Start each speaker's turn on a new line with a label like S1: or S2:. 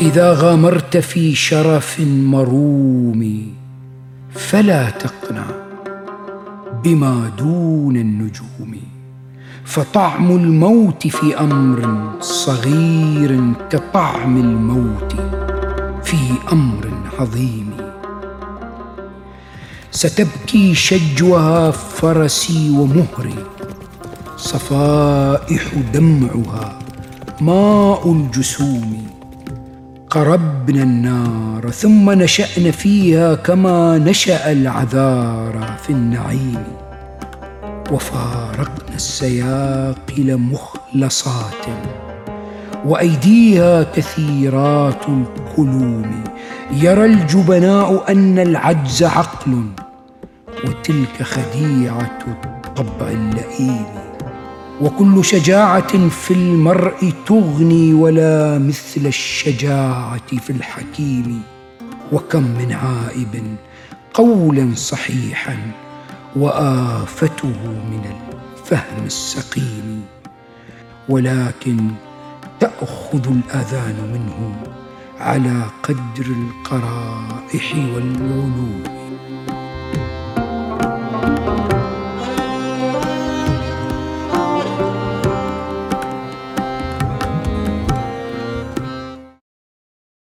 S1: إذا غامرت في شرف مروم فلا تقنع بما دون النجوم فطعم الموت في أمر صغير كطعم الموت في أمر عظيم. ستبكي شجوها فرسي ومهري صفائح دمعها ماء الجسوم. قربنا النار ثم نشأن فيها كما نشأ العذار في النعيم. وفارقنا السياقل مخلصات وأيديها كثيرات الكلوم يرى الجبناء أن العجز عقل وتلك خديعة الطبع اللئيم. وكل شجاعة في المرء تغني ولا مثل الشجاعة في الحكيم. وكم من عائب قولا صحيحا وآفته من الفهم السقيم. ولكن تأخذ الأذان منه على قدر القرائح والعلوم.